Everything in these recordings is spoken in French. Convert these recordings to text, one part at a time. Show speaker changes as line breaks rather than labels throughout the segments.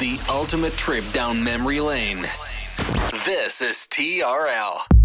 The ultimate trip down memory lane. This is TRL.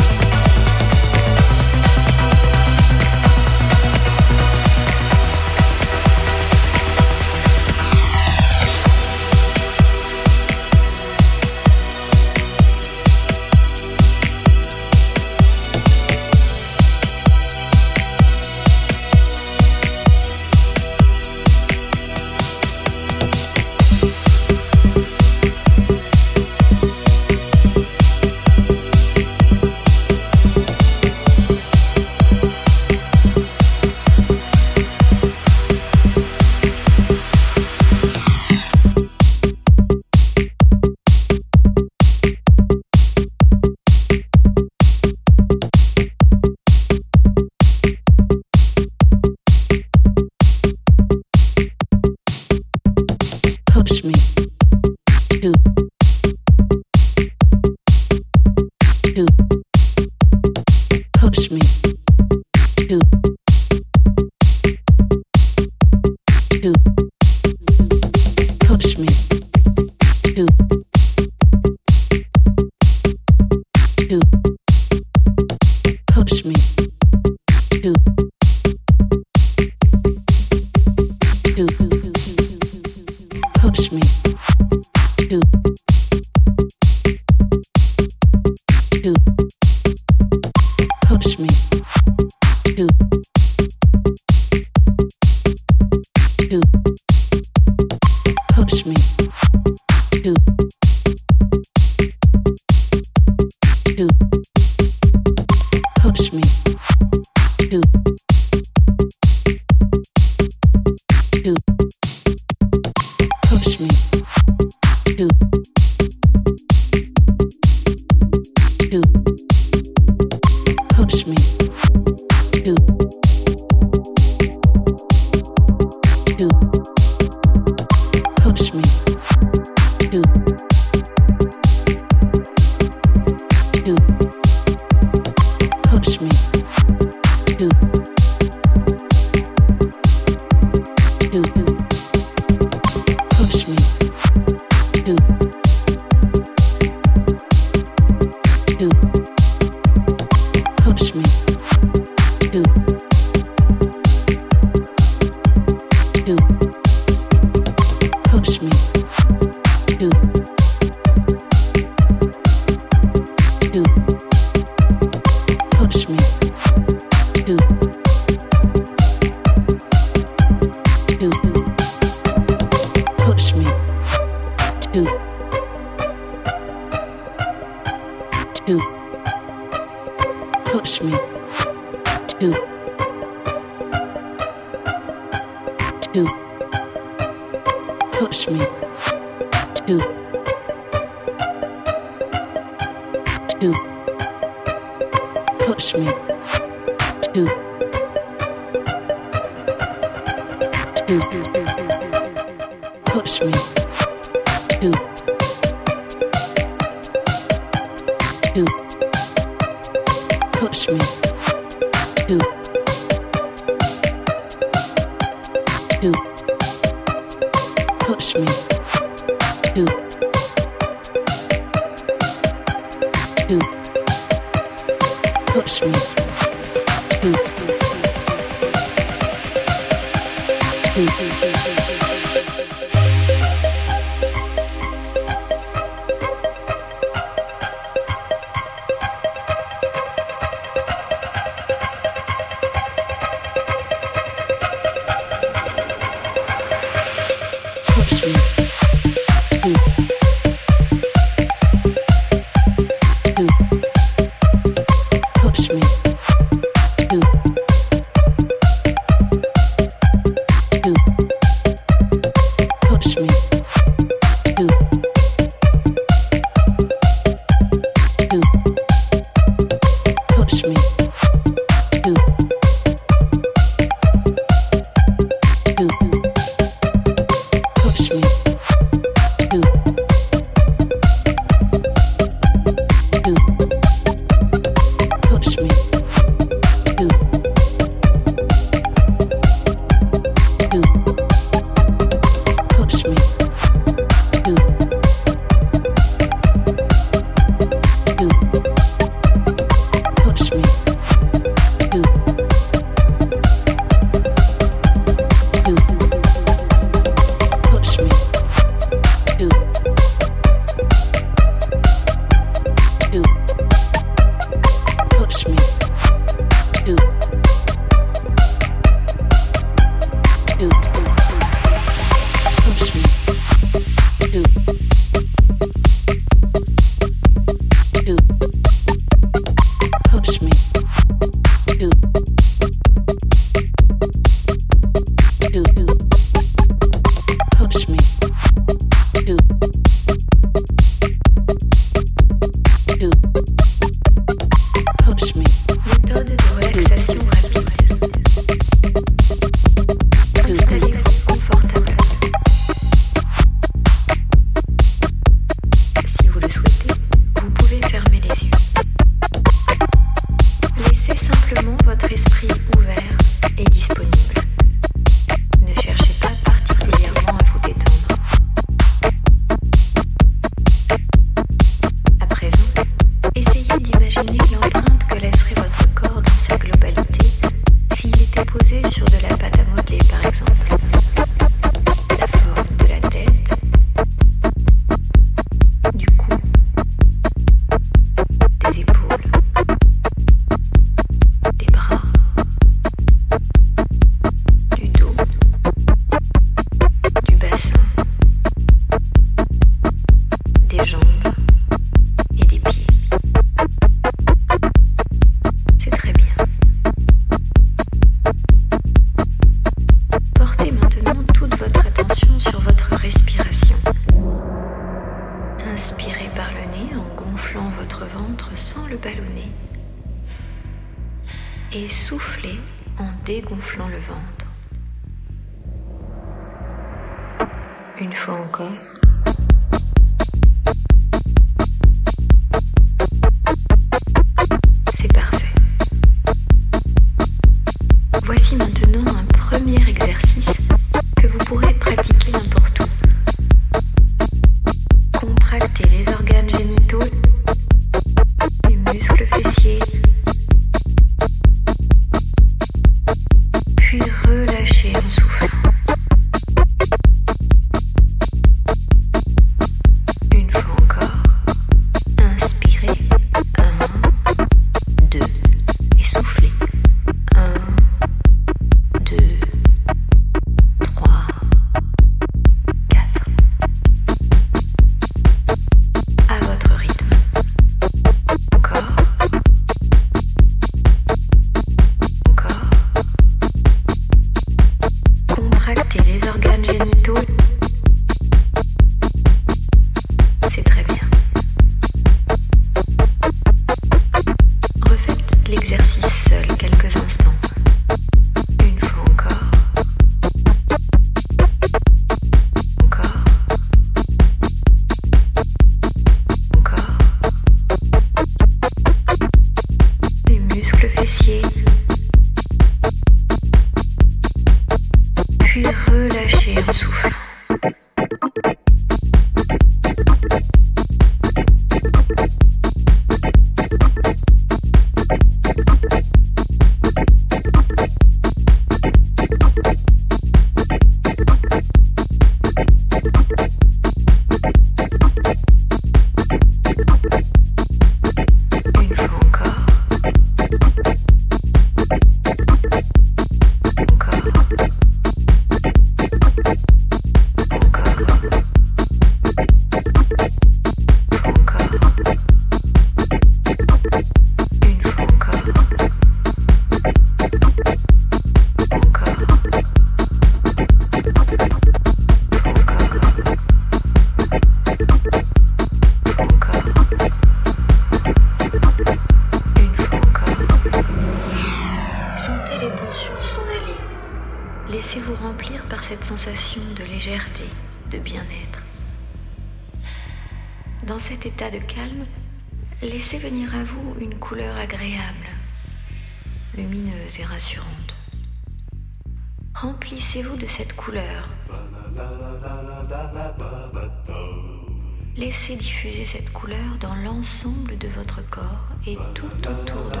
Et tout autour de.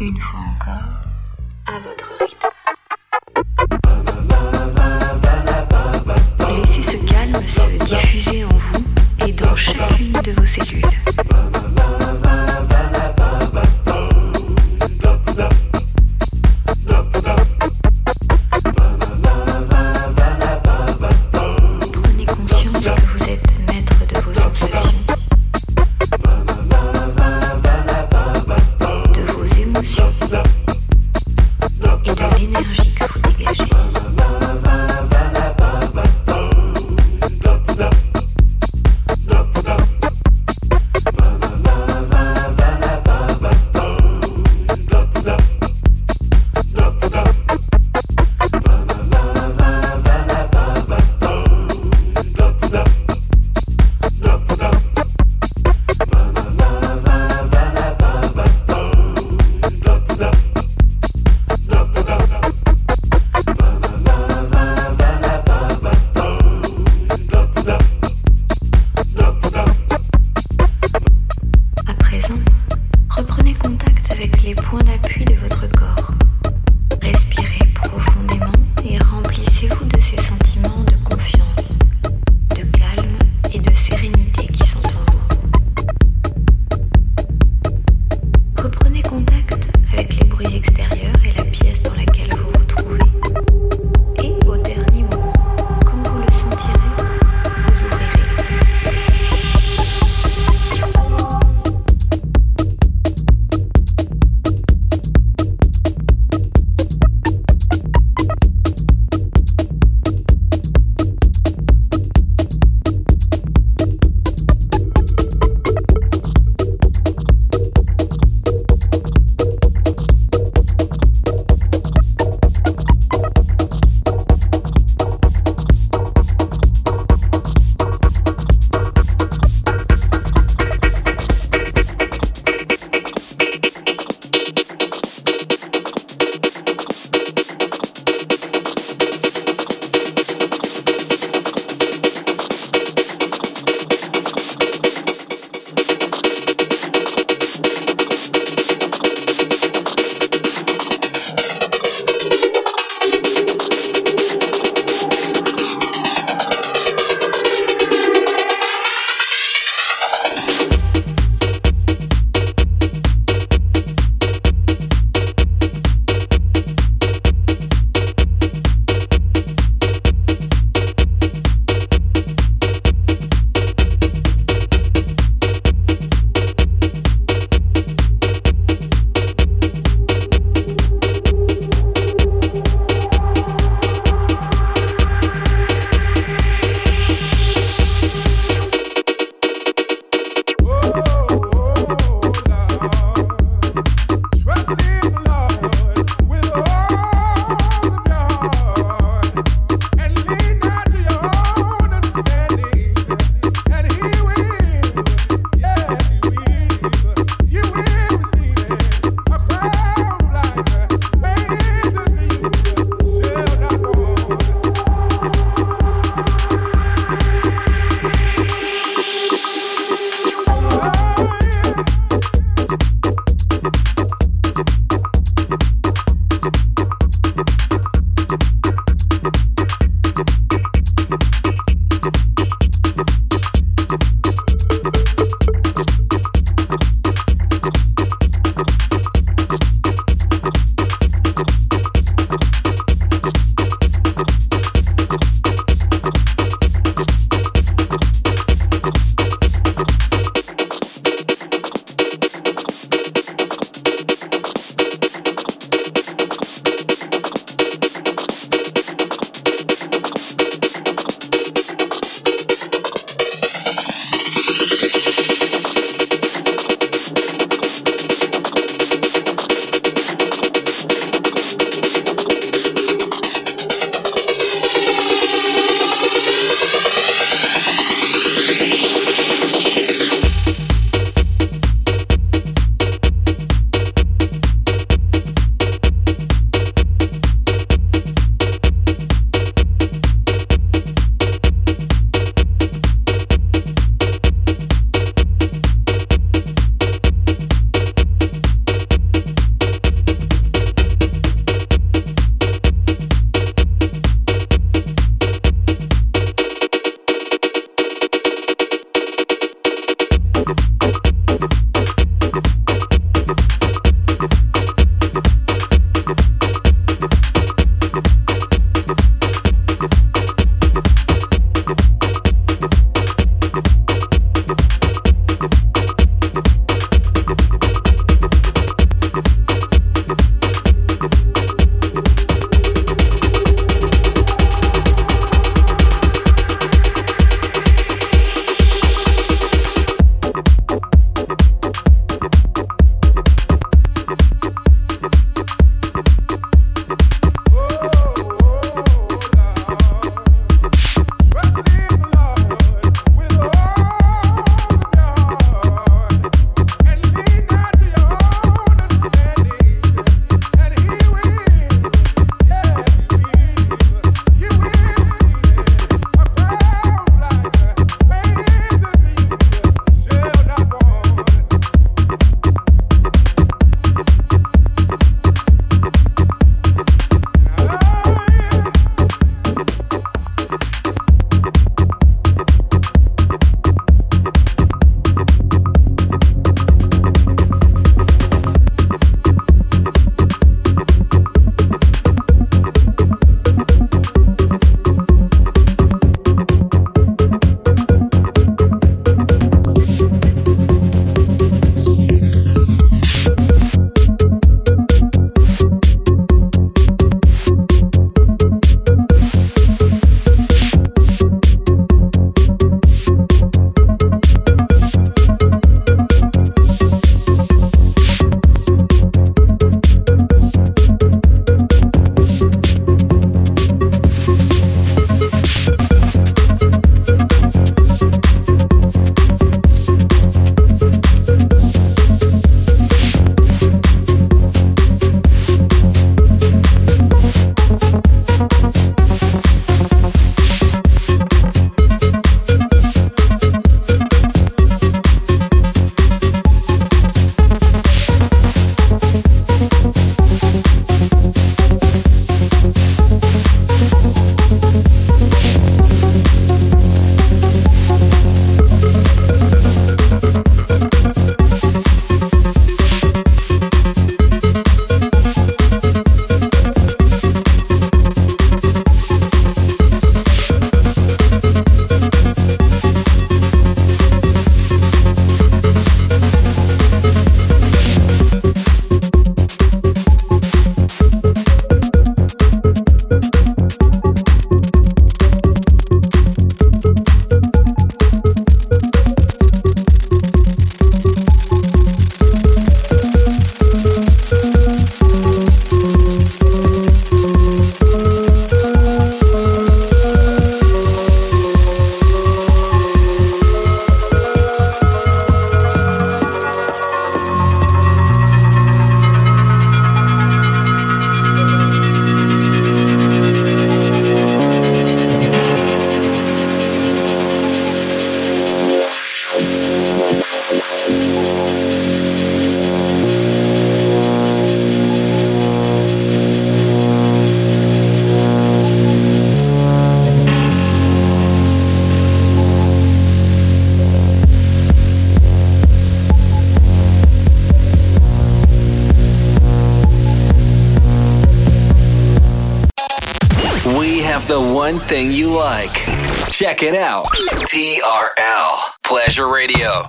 Une fois
have the one thing you like. Check it out. TRL Pleasure Radio.